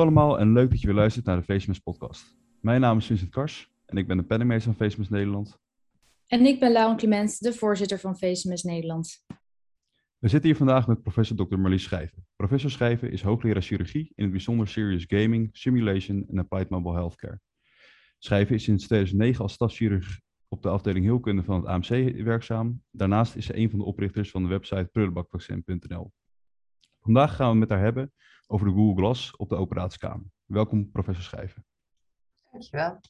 Hallo allemaal en leuk dat je weer luistert naar de Facemas podcast. Mijn naam is Vincent Kars en ik ben de penningmeester van Facemas Nederland. En ik ben Lauren Clement, de voorzitter van Facemas Nederland. We zitten hier vandaag met professor Dr. Marlies Schijven. Professor Schijven is hoogleraar chirurgie in het bijzonder serious gaming, simulation en applied mobile healthcare. Schijven is sinds 2009 als stafchirurg op de afdeling heelkunde van het AMC werkzaam. Daarnaast is ze een van de oprichters van de website prullenbakvaccin.nl. Vandaag gaan we met haar hebben over de Google Glass op de operatiekamer. Welkom, professor Schijven. Dankjewel.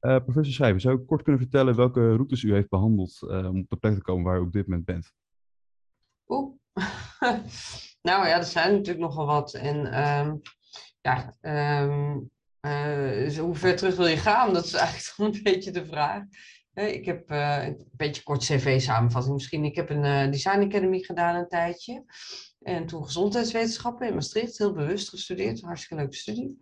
Uh, professor Schijven, zou u kort kunnen vertellen welke routes u heeft behandeld uh, om op de plek te komen waar u op dit moment bent? Oeh. nou ja, er zijn natuurlijk nogal wat. En um, ja, um, uh, hoe ver terug wil je gaan? Dat is eigenlijk een beetje de vraag. Ik heb een beetje kort cv-samenvatting misschien. Ik heb een Design Academy gedaan een tijdje. En toen gezondheidswetenschappen in Maastricht, heel bewust gestudeerd, hartstikke leuke studie.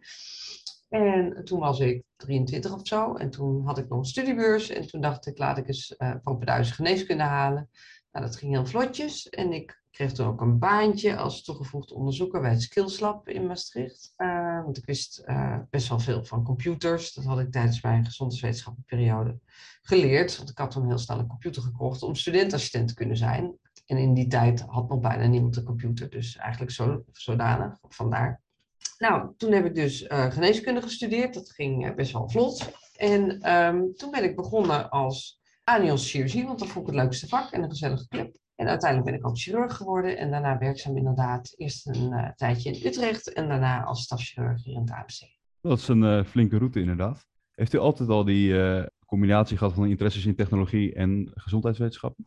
En toen was ik 23 of zo en toen had ik nog een studiebeurs en toen dacht ik, laat ik eens uh, propeduise geneeskunde halen. Nou, dat ging heel vlotjes en ik kreeg toen ook een baantje als toegevoegd onderzoeker bij het Skills Lab in Maastricht. Uh, want ik wist uh, best wel veel van computers. Dat had ik tijdens mijn gezondheidswetenschappenperiode geleerd. Want ik had toen heel snel een computer gekocht om studentassistent te kunnen zijn. En in die tijd had nog bijna niemand een computer, dus eigenlijk zo, zodanig, vandaar. Nou, toen heb ik dus uh, geneeskunde gestudeerd, dat ging uh, best wel vlot. En um, toen ben ik begonnen als chirurgie, want dat vond ik het leukste vak en een gezellige club. En uiteindelijk ben ik ook chirurg geworden en daarna werkzaam inderdaad eerst een uh, tijdje in Utrecht en daarna als stafchirurg hier in het AMC. Dat is een flinke route inderdaad. Heeft u altijd al die combinatie gehad van interesses in technologie en gezondheidswetenschappen?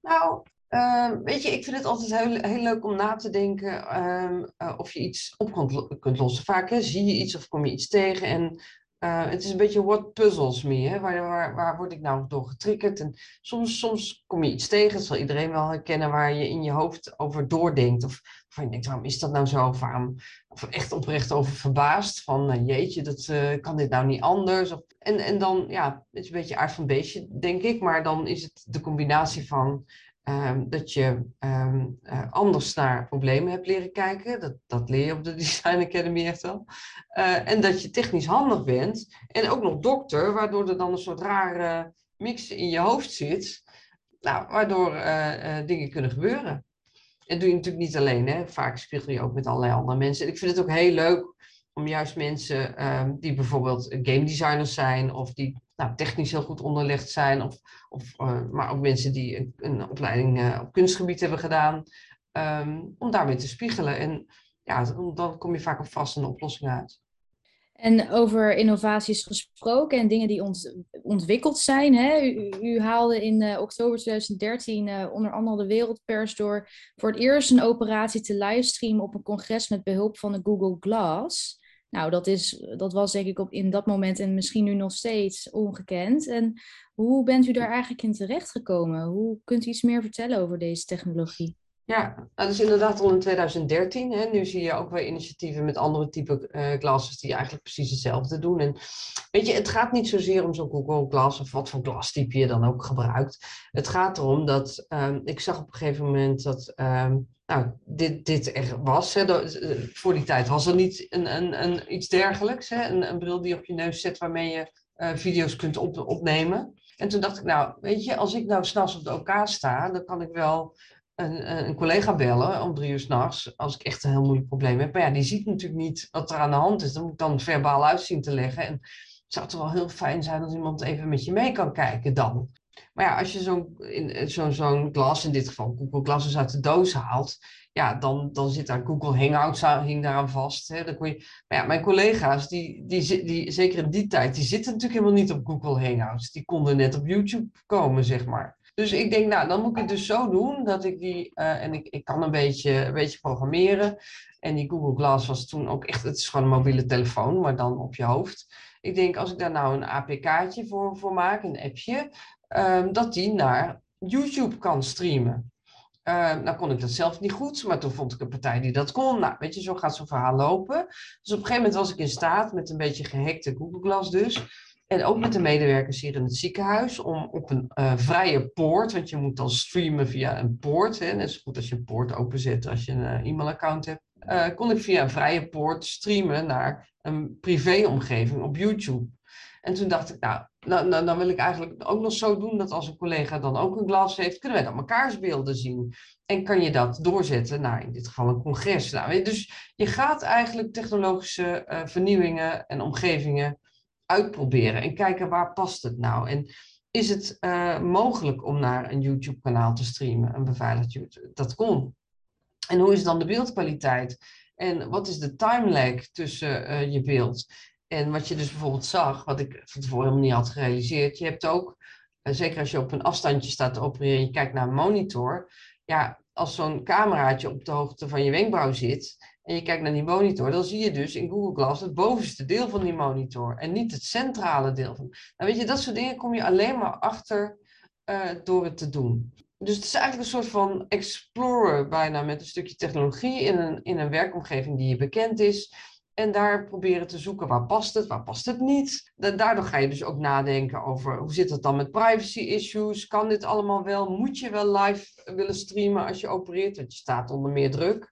Nou, uh, weet je, ik vind het altijd heel, heel leuk om na te denken um, uh, of je iets op kunt, kunt lossen. Vaak zie je iets of kom je iets tegen en uh, het is een beetje what puzzles me. Hè? Waar, waar, waar word ik nou door getriggerd? En soms, soms kom je iets tegen, dat zal iedereen wel herkennen, waar je in je hoofd over doordenkt. Of van je denkt, waarom is dat nou zo? Of waarom of echt oprecht over verbaasd. Van jeetje, dat, kan dit nou niet anders? Of, en, en dan, ja, het is een beetje aard van beestje, denk ik. Maar dan is het de combinatie van Um, dat je um, uh, anders naar problemen hebt leren kijken. Dat, dat leer je op de Design Academy echt wel. Uh, en dat je technisch handig bent. En ook nog dokter, waardoor er dan een soort rare mix in je hoofd zit. Nou, waardoor uh, dingen kunnen gebeuren. En doe je natuurlijk niet alleen. Hè? Vaak spiegel je ook met allerlei andere mensen. En ik vind het ook heel leuk om juist mensen um, die bijvoorbeeld game designers zijn of die nou, technisch heel goed onderlegd zijn, of, of, uh, maar ook mensen die een, een opleiding uh, op kunstgebied hebben gedaan, um, om daarmee te spiegelen. En ja, dan kom je vaak op vastende oplossingen uit. En over innovaties gesproken en dingen die ont, ontwikkeld zijn. Hè? U, u haalde in uh, oktober 2013 uh, onder andere de wereldpers door voor het eerst een operatie te livestreamen op een congres met behulp van de Google Glass. Nou, dat, is, dat was denk ik op, in dat moment en misschien nu nog steeds ongekend. En hoe bent u daar eigenlijk in terechtgekomen? Hoe kunt u iets meer vertellen over deze technologie? Ja, dat is inderdaad al in 2013. Hè. Nu zie je ook weer initiatieven met andere type uh, die eigenlijk precies hetzelfde doen. En weet je, het gaat niet zozeer om zo'n Google Glass of wat voor glastype je dan ook gebruikt. Het gaat erom dat, um, ik zag op een gegeven moment dat um, nou, dit, dit er was. Hè. Eh, voor die tijd was er niet een, een, een, iets dergelijks. Hè. Een, een bril die op je neus zet waarmee je uh, video's kunt op, opnemen. En toen dacht ik, nou, weet je, als ik nou s'nachts op de OK sta, dan kan ik wel een, een collega bellen om drie uur s'nachts, als ik echt een heel moeilijk probleem heb. Maar ja, die ziet natuurlijk niet wat er aan de hand is. Dan moet ik dan verbaal uitzien te leggen. En het zou toch wel heel fijn zijn als iemand even met je mee kan kijken dan. Maar ja, als je zo'n zo'n zo'n glas, in dit geval Google Glasses uit de doos haalt, ja, dan, dan zit daar Google Hangouts hing daaraan vast. Hè. Dan kon je, maar ja, mijn collega's, die, die, die, zeker in die tijd, die zitten natuurlijk helemaal niet op Google Hangouts. Die konden net op YouTube komen, zeg maar. Dus ik denk, nou, dan moet ik het dus zo doen dat ik die, uh, en ik, ik kan een beetje, een beetje programmeren. En die Google Glass was toen ook echt, het is gewoon een mobiele telefoon, maar dan op je hoofd. Ik denk, als ik daar nou een APK'tje voor, voor maak, een appje, um, dat die naar YouTube kan streamen. Uh, nou kon ik dat zelf niet goed, maar toen vond ik een partij die dat kon. Nou, weet je, zo gaat zo'n verhaal lopen. Dus op een gegeven moment was ik in staat, met een beetje gehackte Google Glass dus, en ook met de medewerkers hier in het ziekenhuis om op een uh, vrije poort, want je moet dan streamen via een poort. Hè, net zo goed als je een poort openzet als je een uh, e-mailaccount hebt. eh, kon ik via een vrije poort streamen naar een privéomgeving op YouTube. En toen dacht ik, nou, nou, dan wil ik eigenlijk ook nog zo doen dat als een collega dan ook een glas heeft, kunnen wij dan mekaars beelden zien. En kan je dat doorzetten naar in dit geval een congres. Nou, dus je gaat eigenlijk technologische uh, vernieuwingen en omgevingen uitproberen en kijken waar past het nou. En is het uh, mogelijk om naar een YouTube-kanaal te streamen, een beveiligd YouTube? Dat kon. En hoe is dan de beeldkwaliteit? En wat is de time lag tussen uh, je beeld? En wat je dus bijvoorbeeld zag, wat ik van tevoren helemaal niet had gerealiseerd, je hebt ook, uh, zeker als je op een afstandje staat te opereren en je kijkt naar een monitor, ja, als zo'n cameraatje op de hoogte van je wenkbrauw zit en je kijkt naar die monitor, dan zie je dus in Google Glass het bovenste deel van die monitor en niet het centrale deel van. Nou weet je, dat soort dingen kom je alleen maar achter uh, door het te doen. Dus het is eigenlijk een soort van explorer bijna met een stukje technologie in een, in een werkomgeving die je bekend is. En daar proberen te zoeken waar past het, waar past het niet. Daardoor ga je dus ook nadenken over hoe zit het dan met privacy issues. Kan dit allemaal wel? Moet je wel live willen streamen als je opereert? Want je staat onder meer druk.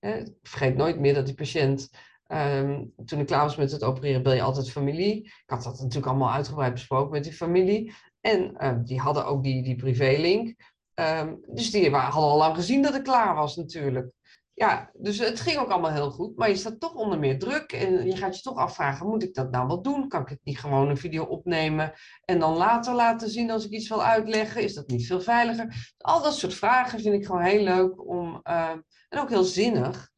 Ik vergeet nooit meer dat die patiënt, um, toen ik klaar was met het opereren, bel je altijd familie. Ik had dat natuurlijk allemaal uitgebreid besproken met die familie. En uh, die hadden ook die, die privélink. Um, dus die hadden al lang gezien dat ik klaar was natuurlijk. Ja, dus het ging ook allemaal heel goed. Maar je staat toch onder meer druk. En je gaat je toch afvragen, moet ik dat nou wel doen? Kan ik het niet gewoon een video opnemen en dan later laten zien als ik iets wil uitleggen? Is dat niet veel veiliger? Al dat soort vragen vind ik gewoon heel leuk om, uh, en ook heel zinnig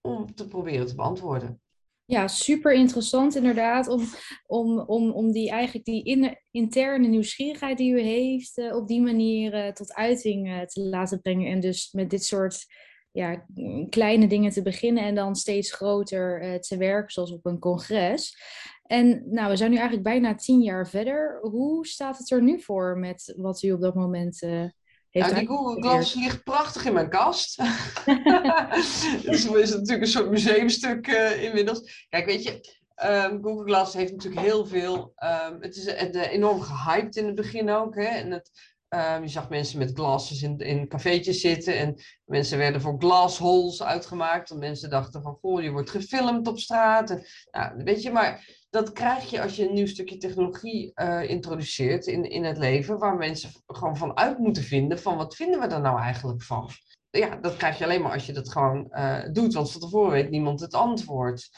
om te proberen te beantwoorden. Ja, super interessant inderdaad. Om, om, om, om die eigenlijk die in, interne nieuwsgierigheid die u heeft, uh, op die manier uh, tot uiting uh, te laten brengen. En dus met dit soort ja, kleine dingen te beginnen en dan steeds groter te werken, zoals op een congres. En nou, we zijn nu eigenlijk bijna tien jaar verder. Hoe staat het er nu voor met wat u op dat moment ja, die Google Glass ligt prachtig in mijn kast. dus is het natuurlijk een soort museumstuk uh, inmiddels. Kijk, weet je, um, Google Glass heeft natuurlijk heel veel. Um, het is het, uh, enorm gehyped in het begin ook. Hè? En het, um, je zag mensen met glasses in, in cafeetjes zitten. En mensen werden voor glassholes uitgemaakt. En mensen dachten van, goh, je wordt gefilmd op straat. En, nou, weet je, maar dat krijg je als je een nieuw stukje technologie uh, introduceert in, in het leven, waar mensen gewoon van uit moeten vinden van wat vinden we er nou eigenlijk van. Ja, dat krijg je alleen maar als je dat gewoon uh, doet, want van tevoren weet niemand het antwoord.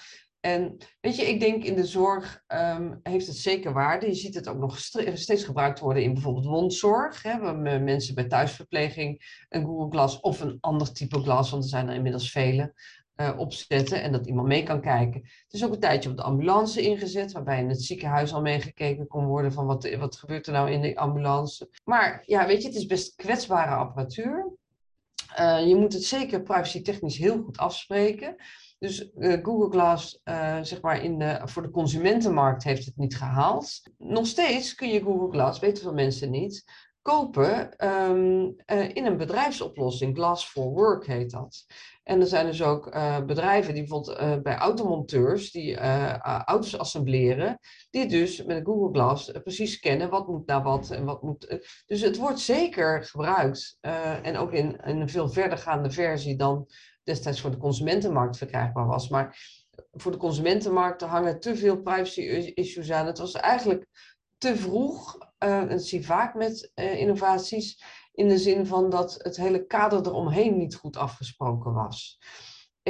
En weet je, ik denk in de zorg um, heeft het zeker waarde. Je ziet het ook nog steeds gebruikt worden in bijvoorbeeld wondzorg. Hè, waar mensen bij thuisverpleging een Google Glass of een ander type glas, want er zijn er inmiddels vele, uh, opzetten en dat iemand mee kan kijken. Het is ook een tijdje op de ambulance ingezet, waarbij in het ziekenhuis al meegekeken kon worden van wat, wat gebeurt er nou in de ambulance. Maar ja, weet je, het is best kwetsbare apparatuur. Uh, je moet het zeker privacy technisch heel goed afspreken. Dus uh, Google Glass, uh, zeg maar, in de, voor de consumentenmarkt heeft het niet gehaald. Nog steeds kun je Google Glass, weten veel mensen niet, kopen um, uh, in een bedrijfsoplossing. Glass for Work heet dat. En er zijn dus ook bedrijven die bijvoorbeeld bij automonteurs die auto's assembleren, die dus met Google Glass precies kennen wat moet naar wat en wat moet. dus het wordt zeker gebruikt en ook in, een veel verdergaande versie dan destijds voor de consumentenmarkt verkrijgbaar was. Maar voor de consumentenmarkt hangen te veel privacy issues aan. Het was eigenlijk te vroeg uh, dat zie je vaak met uh, innovaties, in de zin van dat het hele kader eromheen niet goed afgesproken was.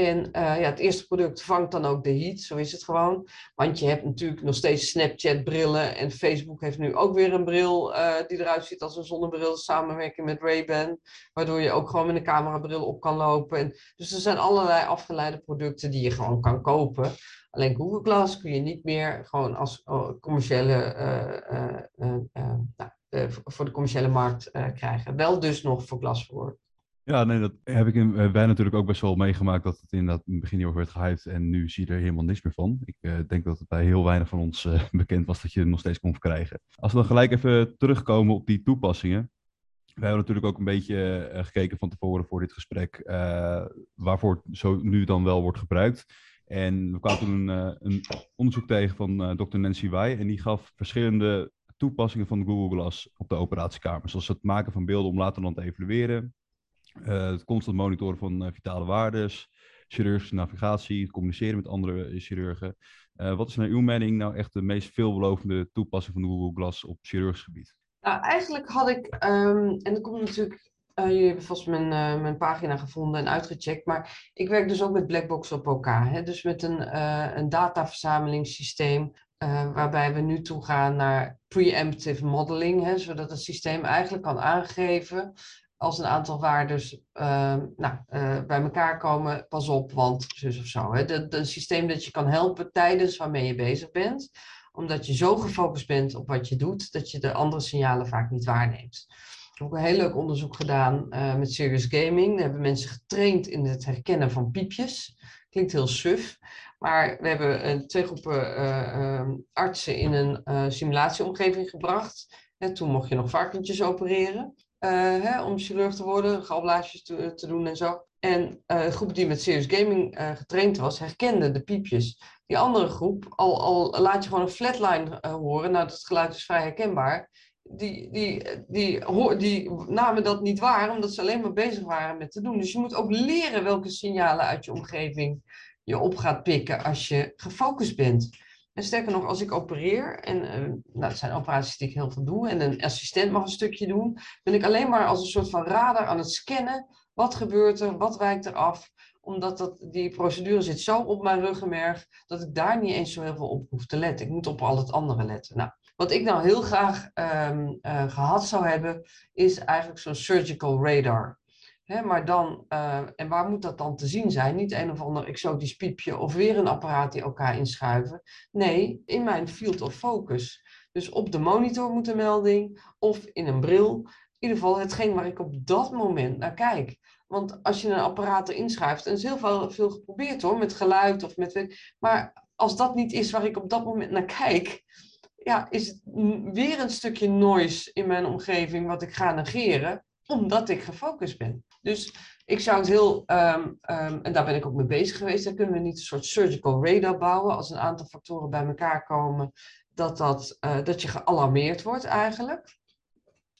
En uh, ja, het eerste product vangt dan ook de heat, zo is het gewoon. Want je hebt natuurlijk nog steeds Snapchat-brillen en Facebook heeft nu ook weer een bril uh, die eruit ziet als een zonnebril, samenwerking met Ray-Ban, waardoor je ook gewoon met een camerabril op kan lopen. En, dus er zijn allerlei afgeleide producten die je gewoon kan kopen. Alleen Google Glass kun je niet meer gewoon als oh, commerciële, nou, voor de commerciële markt krijgen. Wel dus nog voor Glass voor. Ja, nee, dat heb ik in, wij natuurlijk ook best wel meegemaakt dat het in het begin heel werd gehyped en nu zie je er helemaal niks meer van. Ik uh, denk dat het bij heel weinig van ons uh, bekend was dat je het nog steeds kon verkrijgen. Als we dan gelijk even terugkomen op die toepassingen. We hebben natuurlijk ook een beetje gekeken van tevoren voor dit gesprek waarvoor het zo nu dan wel wordt gebruikt. En we kwamen toen een, onderzoek tegen van Dr. Nancy Wai en die gaf verschillende toepassingen van Google Glass op de operatiekamer. Zoals het maken van beelden om later dan te evalueren, het constant monitoren van uh, vitale waardes, chirurgische navigatie, communiceren met andere chirurgen. wat is naar uw mening nou echt de meest veelbelovende toepassing van Google Glass op chirurgisch gebied? Nou, eigenlijk had ik, ehm, en dat komt natuurlijk uh, jullie hebben vast mijn, mijn pagina gevonden en uitgecheckt. Maar ik werk dus ook met Blackbox op OK. Hè? Dus met een, uh, een dataversamelingssysteem. waarbij we nu toe gaan naar preemptive modeling. Hè? Zodat het systeem eigenlijk kan aangeven. Als een aantal waarden ehm, nou, bij elkaar komen, pas op, want zus of zo. Hè? een systeem dat je kan helpen tijdens waarmee je bezig bent. Omdat je zo gefocust bent op wat je doet, dat je de andere signalen vaak niet waarneemt ook een heel leuk onderzoek gedaan uh, met Serious Gaming. Daar hebben mensen getraind in het herkennen van piepjes. Klinkt heel suf. Maar we hebben uh, twee groepen uh, artsen in een simulatieomgeving gebracht. En toen mocht je nog varkentjes opereren. Hè, om chirurg te worden, galblaasjes te, doen en zo. En de groep die met Serious Gaming getraind was, herkende de piepjes. Die andere groep, al, al laat je gewoon een flatline horen, nou dat geluid is vrij herkenbaar die, die, die, die namen dat niet waar, omdat ze alleen maar bezig waren met te doen. Dus je moet ook leren welke signalen uit je omgeving je op gaat pikken als je gefocust bent. En sterker nog, als ik opereer, en uh, nou, het zijn operaties die ik heel veel doe, en een assistent mag een stukje doen, ben ik alleen maar als een soort van radar aan het scannen. Wat gebeurt er? Wat wijkt er af? Omdat dat, die procedure zit zo op mijn ruggenmerg, dat ik daar niet eens zo heel veel op hoef te letten. Ik moet op al het andere letten. Nou, wat ik nou heel graag um, gehad zou hebben, is eigenlijk zo'n surgical radar. Maar dan, uh, en waar moet dat dan te zien zijn? Niet een of ander exotisch piepje of weer een apparaat die elkaar inschuiven. Nee, in mijn field of focus. Dus op de monitor moet een melding of in een bril. In ieder geval hetgeen waar ik op dat moment naar kijk. Want als je een apparaat erin schuift, en is heel veel, veel geprobeerd hoor, met geluid of met. Maar als dat niet is waar ik op dat moment naar kijk, ja, is het weer een stukje noise in mijn omgeving wat ik ga negeren, omdat ik gefocust ben. Dus ik zou het heel, um, um, en daar ben ik ook mee bezig geweest, dan kunnen we niet een soort surgical radar bouwen als een aantal factoren bij elkaar komen, dat, dat, uh, dat je gealarmeerd wordt eigenlijk.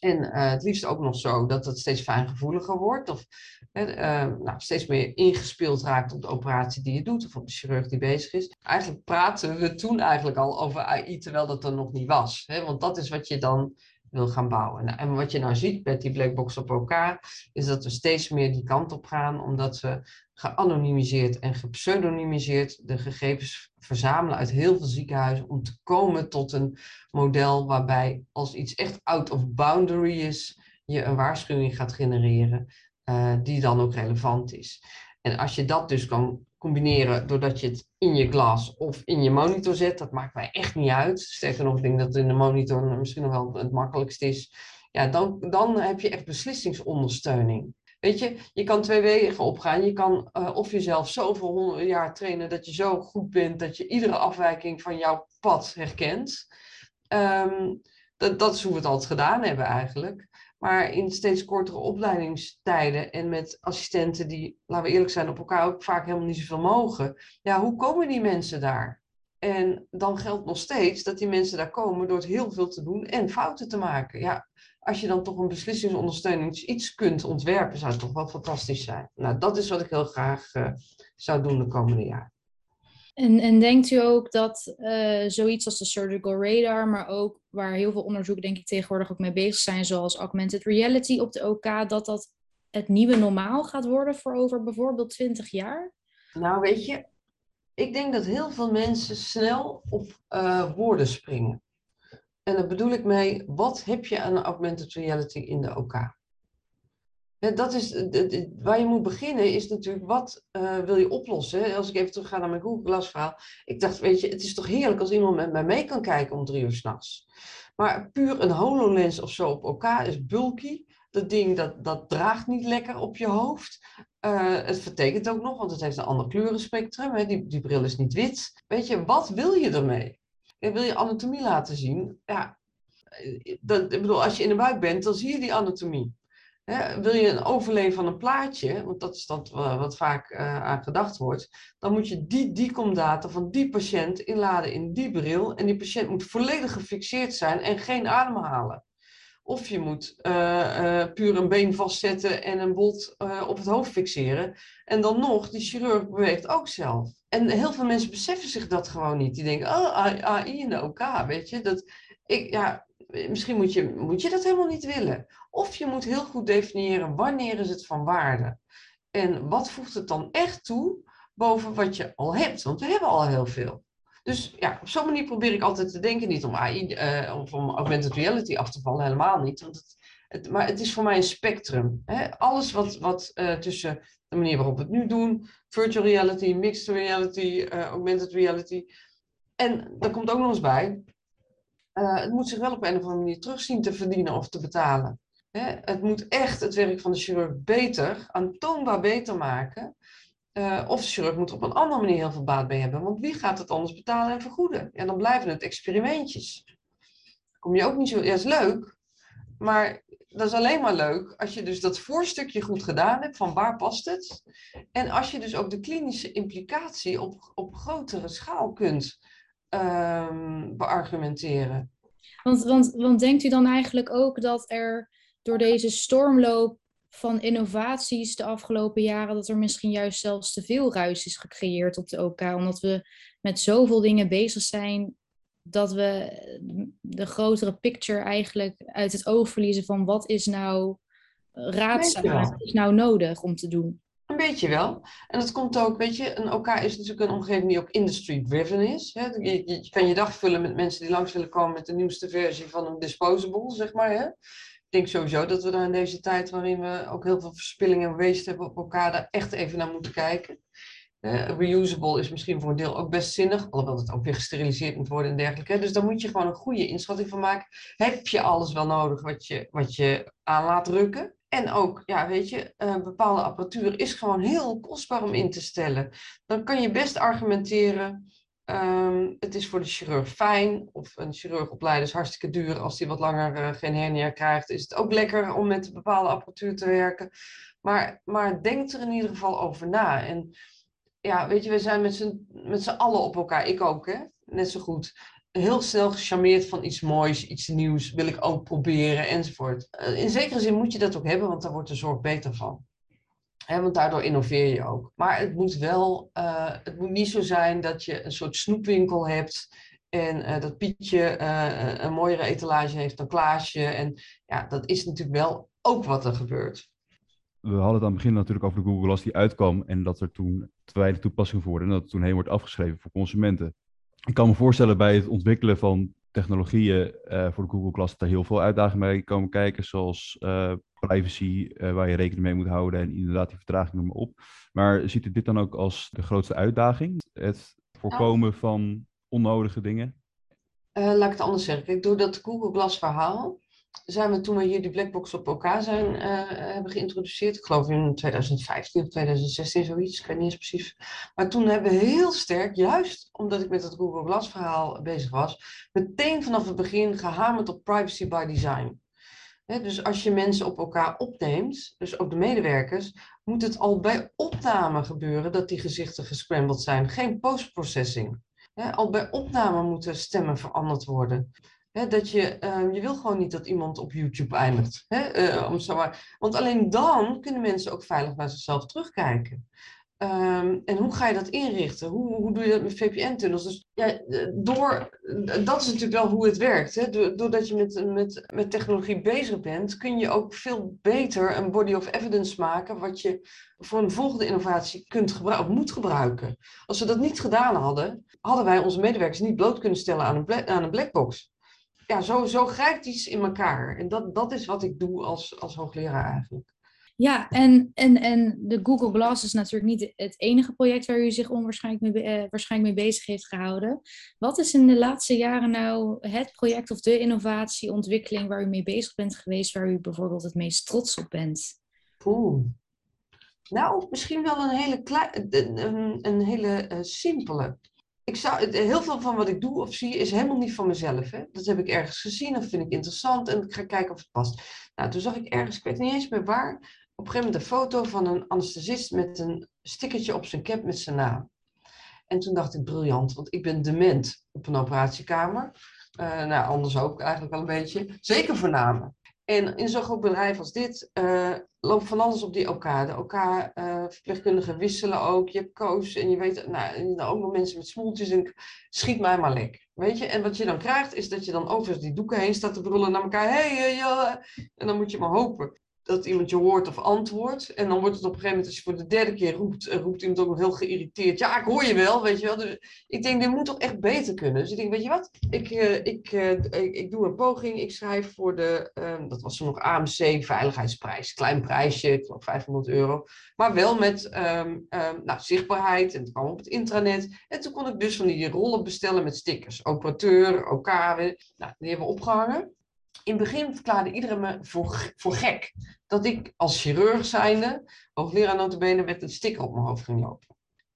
En uh, het liefst ook nog zo dat het steeds fijngevoeliger wordt. Of uh, nou, steeds meer ingespeeld raakt op de operatie die je doet. Of op de chirurg die bezig is. Eigenlijk praten we toen eigenlijk al over AI terwijl dat er nog niet was. Hè? Want dat is wat je dan wil gaan bouwen. Nou, en wat je nou ziet met die blackbox op elkaar, is dat we steeds meer die kant op gaan, omdat we geanonimiseerd en gepseudonymiseerd de gegevens verzamelen uit heel veel ziekenhuizen om te komen tot een model waarbij als iets echt out of boundary is, je een waarschuwing gaat genereren uh, die dan ook relevant is. En als je dat dus kan combineren doordat je het in je glas of in je monitor zet, dat maakt mij echt niet uit. Sterker nog, ik denk dat het in de monitor misschien nog wel het makkelijkst is. Ja, dan, dan heb je echt beslissingsondersteuning. Weet je, je kan twee wegen opgaan. Je kan uh, of jezelf zoveel honderd jaar trainen dat je zo goed bent dat je iedere afwijking van jouw pad herkent. Um, dat, dat is hoe we het altijd gedaan hebben eigenlijk. Maar in steeds kortere opleidingstijden en met assistenten die, laten we eerlijk zijn, op elkaar ook vaak helemaal niet zoveel mogen. Ja, hoe komen die mensen daar? En dan geldt nog steeds dat die mensen daar komen door het heel veel te doen en fouten te maken. Ja, als je dan toch een beslissingsondersteuning iets kunt ontwerpen, zou het toch wel fantastisch zijn. Nou, dat is wat ik heel graag uh, zou doen de komende jaren. En, en denkt u ook dat uh, zoiets als de surgical radar, maar ook waar heel veel onderzoeken denk ik tegenwoordig ook mee bezig zijn, zoals augmented reality op de OK, dat dat het nieuwe normaal gaat worden voor over bijvoorbeeld 20 jaar? Nou, weet je, ik denk dat heel veel mensen snel op uh, woorden springen. En daar bedoel ik mee, wat heb je aan augmented reality in de OK? Dat is, waar je moet beginnen is natuurlijk, wat uh, wil je oplossen? Als ik even terug ga naar mijn Google Glass verhaal. Ik dacht, weet je, het is toch heerlijk als iemand met mij mee kan kijken om drie uur s'nachts. Maar puur een HoloLens of zo op elkaar is bulky. Dat ding, dat, dat draagt niet lekker op je hoofd. Uh, het vertekent ook nog, want het heeft een ander kleurenspectrum. Hè? Die, die bril is niet wit. Weet je, wat wil je ermee? wil je anatomie laten zien? Ja, eh, dat, ik bedoel, als je in de buik bent, dan zie je die anatomie wil je een overleen van een plaatje, want dat is wat vaak uh, aan gedacht wordt, dan moet je die DICOM-data van die patiënt inladen in die bril en die patiënt moet volledig gefixeerd zijn en geen ademhalen. Of je moet uh, puur een been vastzetten en een bot op het hoofd fixeren. En dan nog, die chirurg beweegt ook zelf. En heel veel mensen beseffen zich dat gewoon niet. Die denken, oh, AI in de OK, weet je. Dat, ik, ja, misschien moet je, moet je dat helemaal niet willen. Of je moet heel goed definiëren wanneer is het van waarde. En wat voegt het dan echt toe boven wat je al hebt? Want we hebben al heel veel. Dus ja, op zo'n manier probeer ik altijd te denken, niet om AI uh, of om augmented reality af te vallen, helemaal niet. Want het, het, maar het is voor mij een spectrum. Hè? Alles wat, wat uh, tussen de manier waarop we het nu doen, virtual reality, mixed reality, uh, augmented reality. En daar komt ook nog eens bij, het moet zich wel op een of andere manier terugzien te verdienen of te betalen. Hè? Het moet echt het werk van de chirurg beter, aantoonbaar beter maken. Uh, of de chirurg moet er op een andere manier heel veel baat bij hebben. Want wie gaat het anders betalen en vergoeden? En dan blijven het experimentjes. Kom je ook niet zo... Ja, is leuk. Maar dat is alleen maar leuk als je dus dat voorstukje goed gedaan hebt van waar past het. En als je dus ook de klinische implicatie op, op grotere schaal kunt um, beargumenteren. Want, want, want denkt u dan eigenlijk ook dat er door deze stormloop van innovaties de afgelopen jaren dat er misschien juist zelfs te veel ruis is gecreëerd op de OK, omdat we met zoveel dingen bezig zijn dat we de grotere picture eigenlijk uit het oog verliezen van wat is nou raadzaam, wat is nou nodig om te doen. Een beetje wel. En dat komt ook, weet je, een OK is natuurlijk een omgeving die ook industry-driven is. Hè? Je, je, kan je dag vullen met mensen die langs willen komen met de nieuwste versie van een disposable, zeg maar. Hè? ik denk sowieso dat we daar in deze tijd waarin we ook heel veel verspilling en waste hebben op elkaar, daar echt even naar moeten kijken. Reusable is misschien voor een deel ook best zinnig, alhoewel het ook weer gesteriliseerd moet worden en dergelijke. Dus daar moet je gewoon een goede inschatting van maken. Heb je alles wel nodig wat je, wat je aan laat rukken? En ook, ja, weet je, uh, bepaalde apparatuur is gewoon heel kostbaar om in te stellen. Dan kan je best argumenteren Um, het is voor de chirurg fijn, of een chirurgopleider is hartstikke duur. Als hij wat langer uh, geen hernia krijgt, is het ook lekker om met bepaalde apparatuur te werken. Maar, maar denk er in ieder geval over na. En ja, weet je, we zijn met z'n allen op elkaar, ik ook, hè? net zo goed. Heel snel gecharmeerd van iets moois, iets nieuws, wil ik ook proberen enzovoort. Uh, in zekere zin moet je dat ook hebben, want daar wordt de zorg beter van want daardoor innoveer je ook. Maar het moet wel, uh, het moet niet zo zijn dat je een soort snoepwinkel hebt. En uh, dat Pietje een mooiere etalage heeft dan Klaasje. En ja, dat is natuurlijk wel ook wat er gebeurt. We hadden het aan het begin natuurlijk over de Google Glass die uitkwam. En dat er toen te weinig toepassing voor en dat het toen heen wordt afgeschreven voor consumenten. Ik kan me voorstellen bij het ontwikkelen van technologieën voor de Google Glass dat er heel veel uitdagingen bij komen kijken. Zoals privacy uh, waar je rekening mee moet houden en inderdaad die vertraging noem maar op. Maar ziet u dit dan ook als de grootste uitdaging? Het voorkomen van onnodige dingen? Laat ik het anders zeggen. Kijk, door dat Google Glass verhaal zijn we toen we hier die blackbox op elkaar zijn, uh, hebben geïntroduceerd. Ik geloof in 2015 of 2016 zoiets, ik weet niet eens precies. Maar toen hebben we heel sterk, juist omdat ik met het Google Glass verhaal bezig was, meteen vanaf het begin gehamerd op privacy by design dus als je mensen op elkaar opneemt, dus ook de medewerkers, moet het al bij opname gebeuren dat die gezichten gescrambled zijn. Geen postprocessing. al bij opname moeten stemmen veranderd worden. Dat je, uh, je wil gewoon niet dat iemand op YouTube eindigt. uh, om zo maar, want alleen dan kunnen mensen ook veilig naar zichzelf terugkijken. Um, en hoe ga je dat inrichten? Hoe, hoe doe je dat met VPN-tunnels? Dus ja, door, dat is natuurlijk wel hoe het werkt. Hè? Doordat je met, met, met technologie bezig bent, kun je ook veel beter een body of evidence maken, wat je voor een volgende innovatie kunt gebruiken, moet gebruiken. Als we dat niet gedaan hadden, hadden wij onze medewerkers niet bloot kunnen stellen aan een, aan een blackbox. Ja, zo, zo grijpt iets in elkaar. En dat, dat is wat ik doe als, als hoogleraar eigenlijk. Ja, en, en, en de Google Glass is natuurlijk niet het enige project waar u zich onwaarschijnlijk mee, eh, waarschijnlijk mee bezig heeft gehouden. Wat is in de laatste jaren nou het project of de innovatieontwikkeling waar u mee bezig bent geweest, waar u bijvoorbeeld het meest trots op bent? Oeh. Nou, misschien wel een hele, klein, een, een hele uh, simpele. Ik zou, heel veel van wat ik doe of zie is helemaal niet van mezelf. Hè? Dat heb ik ergens gezien of vind ik interessant en ik ga kijken of het past. Nou, toen zag ik ergens, ik weet niet eens meer waar, op een gegeven moment een foto van een anesthesist met een stickertje op zijn cap met zijn naam. En toen dacht ik, briljant, want ik ben dement op een operatiekamer. Uh, nou, anders ook eigenlijk wel een beetje. Zeker voor namen. En in zo'n groot bedrijf als dit uh, loopt van alles op die OK. De OK-verpleegkundigen wisselen ook. Je hebt koos en je weet, nou, en ook nog mensen met smoeltjes en schiet mij maar lek. Weet je, en wat je dan krijgt is dat je dan over die doeken heen staat te brullen naar elkaar. Hé, hey, ja. En dan moet je maar hopen dat iemand je hoort of antwoordt. En dan wordt het op een gegeven moment, als je voor de derde keer roept, roept iemand ook nog heel geïrriteerd. Ja, ik hoor je wel, weet je wel. Dus ik denk, dit moet toch echt beter kunnen. Dus ik denk, weet je wat, ik, ik, uh, ik, ik, doe een poging. Ik schrijf voor de, um, dat was toen nog AMC Veiligheidsprijs. Klein prijsje, ik geloof 500 euro. Maar wel met um, um, nou, zichtbaarheid. En het kwam op het intranet. En toen kon ik dus van die rollen bestellen met stickers. Operateur, OK. Nou, die hebben we opgehangen in het begin verklaarde iedereen me voor, voor gek. Dat ik als chirurg zijnde, hoogleraar notabene, met een sticker op mijn hoofd ging lopen.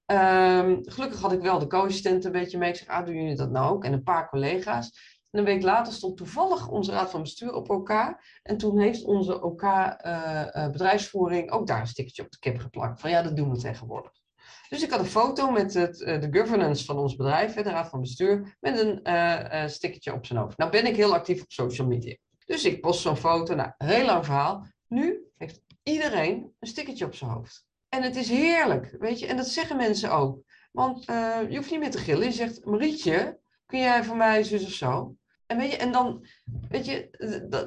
Um, gelukkig had ik wel de co-assistent een beetje mee. Ik zeg, ah, doen jullie dat nou ook? En een paar collega's. En een week later stond toevallig onze raad van bestuur op elkaar. En toen heeft onze OK uh, uh, bedrijfsvoering ook daar een stickertje op de kip geplakt. Van ja, dat doen we tegenwoordig. Dus ik had een foto met het, uh, de governance van ons bedrijf, de raad van bestuur, met een uh, stickertje op zijn hoofd. Nou ben ik heel actief op social media. Dus ik post zo'n foto. Nou, heel lang verhaal. Nu heeft iedereen een stickertje op zijn hoofd. En het is heerlijk, weet je. En dat zeggen mensen ook. Want uh, je hoeft niet meer te gillen. Je zegt, Marietje, kun jij voor mij zus of zo? En weet je, en dan, weet je,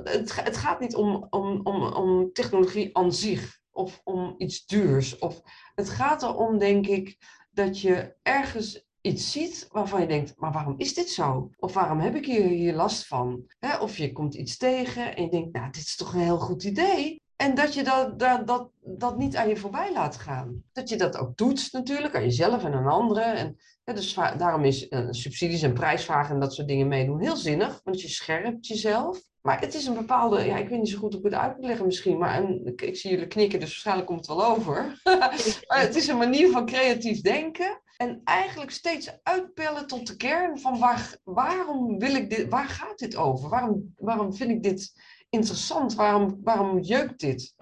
het, het gaat niet om, om, om, om technologie aan zich. Of om iets duurs. Of, het gaat erom, denk ik, dat je ergens iets ziet waarvan je denkt, maar waarom is dit zo? Of waarom heb ik hier, hier last van? of je komt iets tegen en je denkt, nou, dit is toch een heel goed idee. En dat je dat, dat, dat, dat niet aan je voorbij laat gaan. Dat je dat ook doet natuurlijk, aan jezelf en aan anderen. En, dus daarom is uh, subsidies en prijsvragen en dat soort dingen meedoen heel zinnig. Want je scherpt jezelf. Maar het is een bepaalde, ja, ik weet niet zo goed hoe ik het uit moet leggen misschien, maar een, ik, ik, zie jullie knikken, dus waarschijnlijk komt het wel over. maar het is een manier van creatief denken en eigenlijk steeds uitpellen tot de kern van waar, waarom wil ik dit, waar gaat dit over? Waarom, waarom vind ik dit interessant? Waarom, waarom jeukt dit?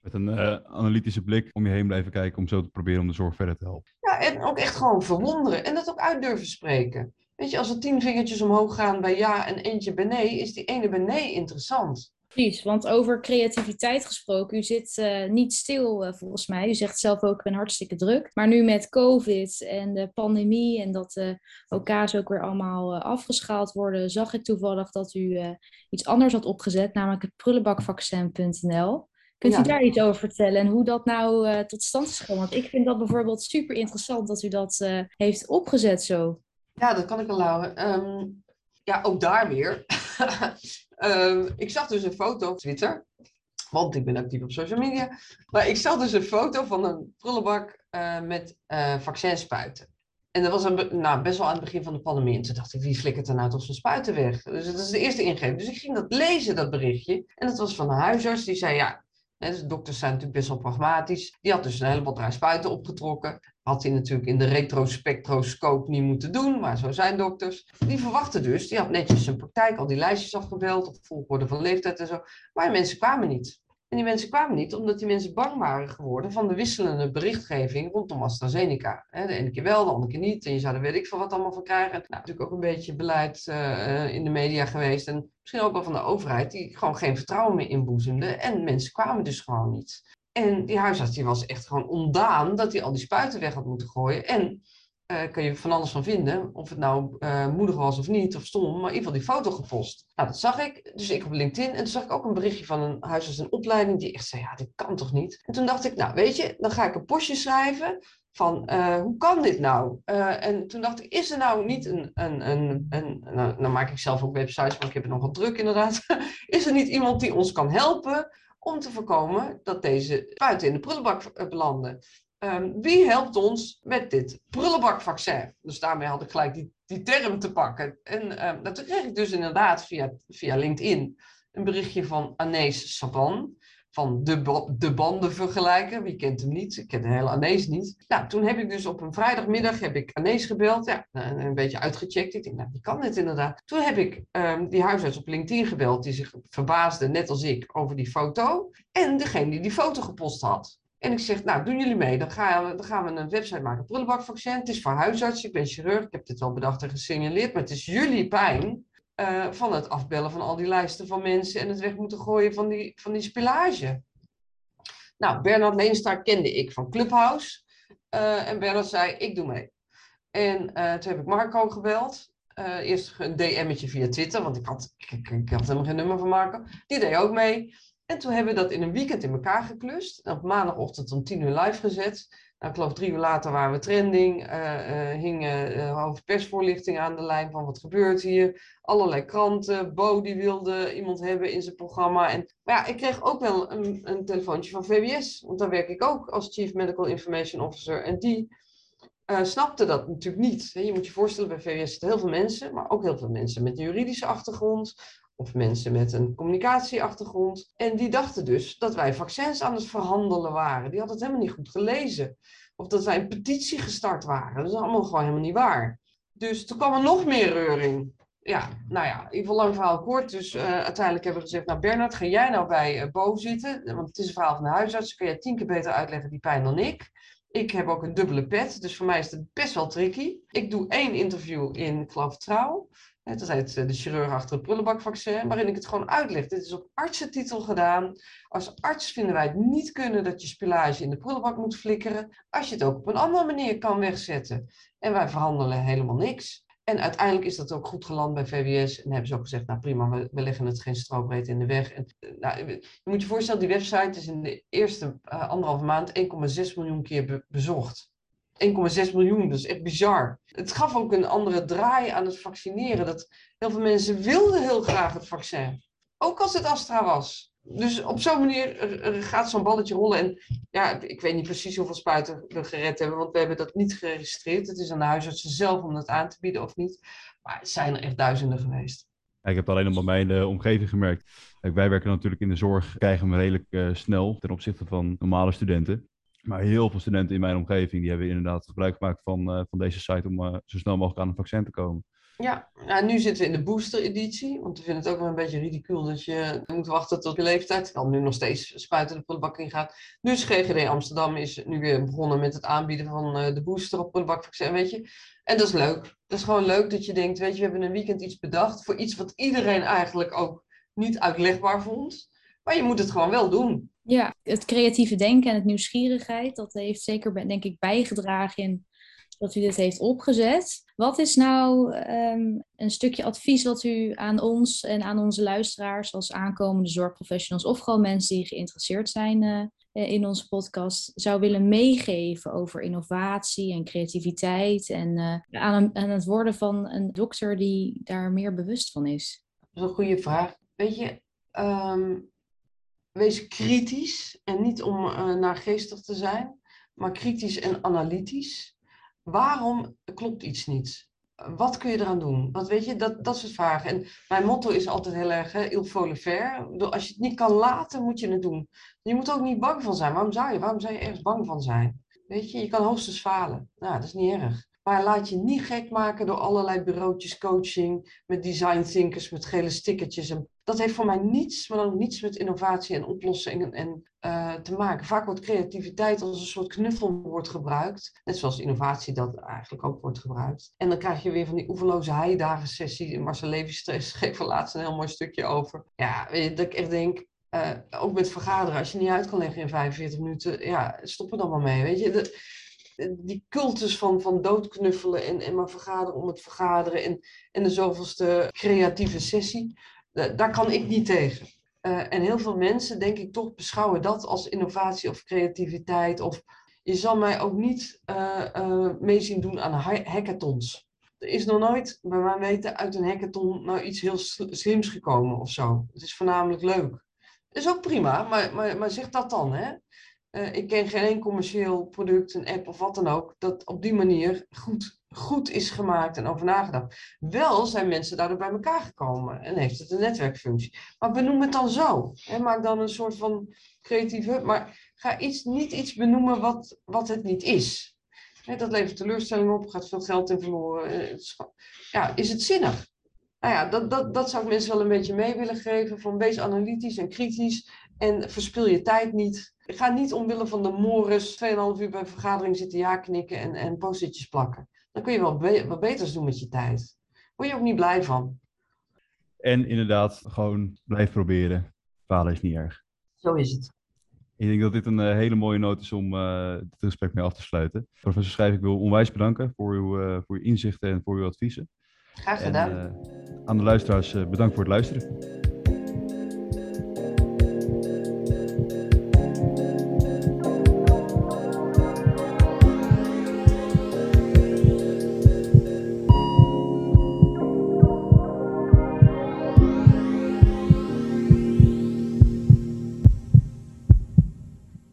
Met een uh, analytische blik om je heen blijven kijken om zo te proberen om de zorg verder te helpen. Ja, en ook echt gewoon verwonderen en dat ook uit durven spreken. Weet je, als er tien vingertjes omhoog gaan bij ja en eentje bij nee, is die ene bij nee interessant. Precies, want over creativiteit gesproken, u zit uh, niet stil uh, volgens mij. U zegt zelf ook, ik ben hartstikke druk. Maar nu met COVID en de pandemie en dat de OK's ook weer allemaal uh, afgeschaald worden, zag ik toevallig dat u iets anders had opgezet, namelijk het prullenbakvaccin.nl. Kunt u daar iets over vertellen en hoe dat nou tot stand is gekomen? Want ik vind dat bijvoorbeeld super interessant dat u dat heeft opgezet zo. Ja, dat kan ik wel, Laura. Um, ja, ook daar weer. um, ik zag dus een foto op Twitter, want ik ben actief op social media. Maar ik zag dus een foto van een prullenbak uh, met uh, vaccinspuiten. En dat was een, nou, best wel aan het begin van de pandemie. En toen dacht ik, wie flikkert er nou toch zijn spuiten weg? Dus dat is de eerste ingreep. Dus ik ging dat lezen, dat berichtje. En dat was van een huisarts die zei, ja, dus dokters zijn natuurlijk best wel pragmatisch. Die had dus een hele batterij spuiten opgetrokken. Had hij natuurlijk in de retrospectroscoop niet moeten doen, maar zo zijn dokters. Die verwachten dus, die had netjes zijn praktijk, al die lijstjes afgebeld, op volgorde van leeftijd en zo. Maar mensen kwamen niet. En die mensen kwamen niet omdat die mensen bang waren geworden van de wisselende berichtgeving rondom AstraZeneca. de ene keer wel, de andere keer niet. En je zou er weet ik veel wat allemaal van krijgen. Nou, natuurlijk ook een beetje beleid uh, in de media geweest. En misschien ook wel van de overheid, die gewoon geen vertrouwen meer inboezemde. En mensen kwamen dus gewoon niet. En die huisarts die was echt gewoon ondaan dat hij al die spuiten weg had moeten gooien. En uh, kun je van alles van vinden. Of het nou uh, moedig was of niet, of stom. Maar in ieder geval die foto gepost. Nou, dat zag ik. Dus ik op LinkedIn. En toen zag ik ook een berichtje van een huisarts in opleiding. Die echt zei, ja, dit kan toch niet? En toen dacht ik, nou weet je, dan ga ik een postje schrijven. Van, uh, hoe kan dit nou? en toen dacht ik, is er nou niet een... een, een, een nou, nou maak ik zelf ook websites, maar ik heb het nog wat druk inderdaad. is er niet iemand die ons kan helpen om te voorkomen dat deze spuiten in de prullenbak belanden. Um, wie helpt ons met dit prullenbakvaccin? Dus daarmee had ik gelijk die, die term te pakken. En um, dat kreeg ik dus inderdaad via, via LinkedIn een berichtje van Anees Saban. Van de, de banden vergelijken. Wie kent hem niet? Ik ken de hele Anees niet. Nou, toen heb ik dus op een vrijdagmiddag heb ik Anees gebeld. Ja, een, een beetje uitgecheckt. Ik denk, nou, wie kan dit inderdaad? Toen heb ik um, die huisarts op LinkedIn gebeld. Die zich verbaasde, net als ik, over die foto. En degene die die foto gepost had. En ik zeg, nou, doen jullie mee? Dan gaan, we, dan gaan we een website maken. Prullenbakvaccin. Het is voor huisartsen. Ik ben chirurg. Ik heb dit wel bedacht en gesignaleerd. Maar het is jullie pijn. eh, van het afbellen van al die lijsten van mensen en het weg moeten gooien van die, van die spillage. Nou, Bernard Leenstar kende ik van Clubhouse. Uh, en Bernard zei, ik doe mee. En uh, toen heb ik Marco gebeld. eerst een DM'tje via Twitter, want ik had, ik, ik, had helemaal geen nummer van Marco. Die deed ook mee. En toen hebben we dat in een weekend in elkaar geklust. En op maandagochtend om tien uur live gezet. Nou, ik geloof drie uur later waren we trending. Uh, uh, hing uh, hoofdpersvoorlichting aan de lijn van wat gebeurt hier. Allerlei kranten. Bo die wilde iemand hebben in zijn programma. En, maar ja, ik kreeg ook wel een, een telefoontje van VWS. Want daar werk ik ook als Chief Medical Information Officer. En die snapte dat natuurlijk niet. Je moet je voorstellen, bij VWS zitten heel veel mensen. Maar ook heel veel mensen met een juridische achtergrond of mensen met een communicatieachtergrond. En die dachten dus dat wij vaccins aan het verhandelen waren. Die hadden het helemaal niet goed gelezen. Of dat wij een petitie gestart waren. Dat is allemaal gewoon helemaal niet waar. Dus toen kwam er nog meer reuring. Ja, nou ja, in ieder lang verhaal kort. Dus uh, uiteindelijk hebben we gezegd, nou Bernard, ga jij nou bij uh, Bo zitten? Want het is een verhaal van de huisarts. Kun jij tien keer beter uitleggen die pijn dan ik. Ik heb ook een dubbele pet, dus voor mij is het best wel tricky. Ik doe één interview in, ik. Dat heet de chirurg achter het prullenbakvaccin, waarin ik het gewoon uitleg. Dit is op artsentitel gedaan. Als arts vinden wij het niet kunnen dat je spillage in de prullenbak moet flikkeren. Als je het ook op een andere manier kan wegzetten. En wij verhandelen helemaal niks. En uiteindelijk is dat ook goed geland bij VWS. En hebben ze ook gezegd, nou prima, we, leggen het geen strobreed in de weg. En, nou, je moet je voorstellen, die website is in de eerste uh, anderhalve maand 1,6 miljoen keer be bezocht. 1,6 miljoen, is echt bizar. Het gaf ook een andere draai aan het vaccineren. Dat heel veel mensen wilden heel graag het vaccin. Ook als het Astra was. Dus op zo'n manier gaat zo'n balletje rollen. En ja, ik weet niet precies hoeveel spuiten we gered hebben, want we hebben dat niet geregistreerd. Het is aan de huisartsen zelf om dat aan te bieden of niet. Maar het zijn er echt duizenden geweest. ik heb het alleen op mijn omgeving gemerkt. wij werken natuurlijk in de zorg, krijgen we redelijk uh, snel ten opzichte van normale studenten. Maar heel veel studenten in mijn omgeving die hebben inderdaad gebruik gemaakt van, uh, van deze site om uh, zo snel mogelijk aan een vaccin te komen. Ja, nu zitten we in de booster-editie. Want we vinden het ook wel een beetje ridicuul dat je moet wachten tot je leeftijd. Terwijl nu nog steeds spuiten de prullenbak in gaat. Dus GGD Amsterdam is nu weer begonnen met het aanbieden van uh, de booster op prullenbakvaccin, weet je. En dat is leuk. Dat is gewoon leuk dat je denkt, weet je, we hebben een weekend iets bedacht voor iets wat iedereen eigenlijk ook niet uitlegbaar vond. Maar je moet het gewoon wel doen. Ja, het creatieve denken en het nieuwsgierigheid, dat heeft zeker, denk ik, bijgedragen in dat u dit heeft opgezet. Wat is nou um, een stukje advies wat u aan ons en aan onze luisteraars als aankomende zorgprofessionals of gewoon mensen die geïnteresseerd zijn uh, in onze podcast zou willen meegeven over innovatie en creativiteit en uh, aan, aan, het worden van een dokter die daar meer bewust van is? Dat is een goede vraag. Weet je, um, wees kritisch en niet om uh, naargeestig te zijn, maar kritisch en analytisch. Waarom klopt iets niet? Wat kun je eraan doen? Wat weet je, dat, dat soort vragen. En mijn motto is altijd heel erg, hè, il faut le faire. Als je het niet kan laten, moet je het doen. Je moet ook niet bang van zijn. Waarom zou je? Waarom zou je ergens bang van zijn? Weet je, je kan hoogstens falen. Nou, dat is niet erg. Maar laat je niet gek maken door allerlei bureautjes coaching, met design thinkers, met gele stickertjes. En dat heeft voor mij niets, maar dan niets met innovatie en oplossingen en, uh, te maken. Vaak wordt creativiteit als een soort knuffelwoord gebruikt. Net zoals innovatie dat eigenlijk ook wordt gebruikt. En dan krijg je weer van die oeverloze heidagen sessie. Marcel Levy geeft er laatst een heel mooi stukje over. Ja, weet je, dat ik echt denk, uh, ook met vergaderen, als je niet uit kan leggen in 45 minuten, ja, stop er dan maar mee. Weet je, de, die cultus van, van doodknuffelen en, en maar vergaderen om het vergaderen en, en de zoveelste creatieve sessie, daar kan ik niet tegen. Uh, en heel veel mensen, denk ik, toch beschouwen dat als innovatie of creativiteit. Of je zal mij ook niet uh, uh, mee zien doen aan hackathons. Er is nog nooit, bij mij weten, uit een hackathon nou iets heel slims gekomen of zo. Het is voornamelijk leuk. Dat is ook prima, maar, maar, maar zeg dat dan, hè? Uh, ik ken geen commercieel product, een app of wat dan ook, dat op die manier goed, goed is gemaakt en over nagedacht. Wel zijn mensen daardoor bij elkaar gekomen en heeft het een netwerkfunctie. Maar benoem het dan zo. Hè? Maak dan een soort van creatieve, maar ga iets, niet iets benoemen wat, wat het niet is. Dat levert teleurstelling op, gaat veel geld in verloren. Ja, is het zinnig? Nou ja, dat, dat, dat zou ik mensen wel een beetje mee willen geven. Van wees analytisch en kritisch en verspil je tijd niet ga niet omwille van de mores 2,5 uur bij een vergadering zitten ja knikken en, en post plakken. Dan kun je wel be wat beters doen met je tijd. Word je ook niet blij van. En inderdaad, gewoon blijf proberen. Falen is niet erg. Zo is het. Ik denk dat dit een uh, hele mooie noot is om uh, dit gesprek mee af te sluiten. Professor Schrijf, ik wil onwijs bedanken voor uw, uh, voor uw inzichten en voor uw adviezen. Graag gedaan. En, aan de luisteraars bedankt voor het luisteren.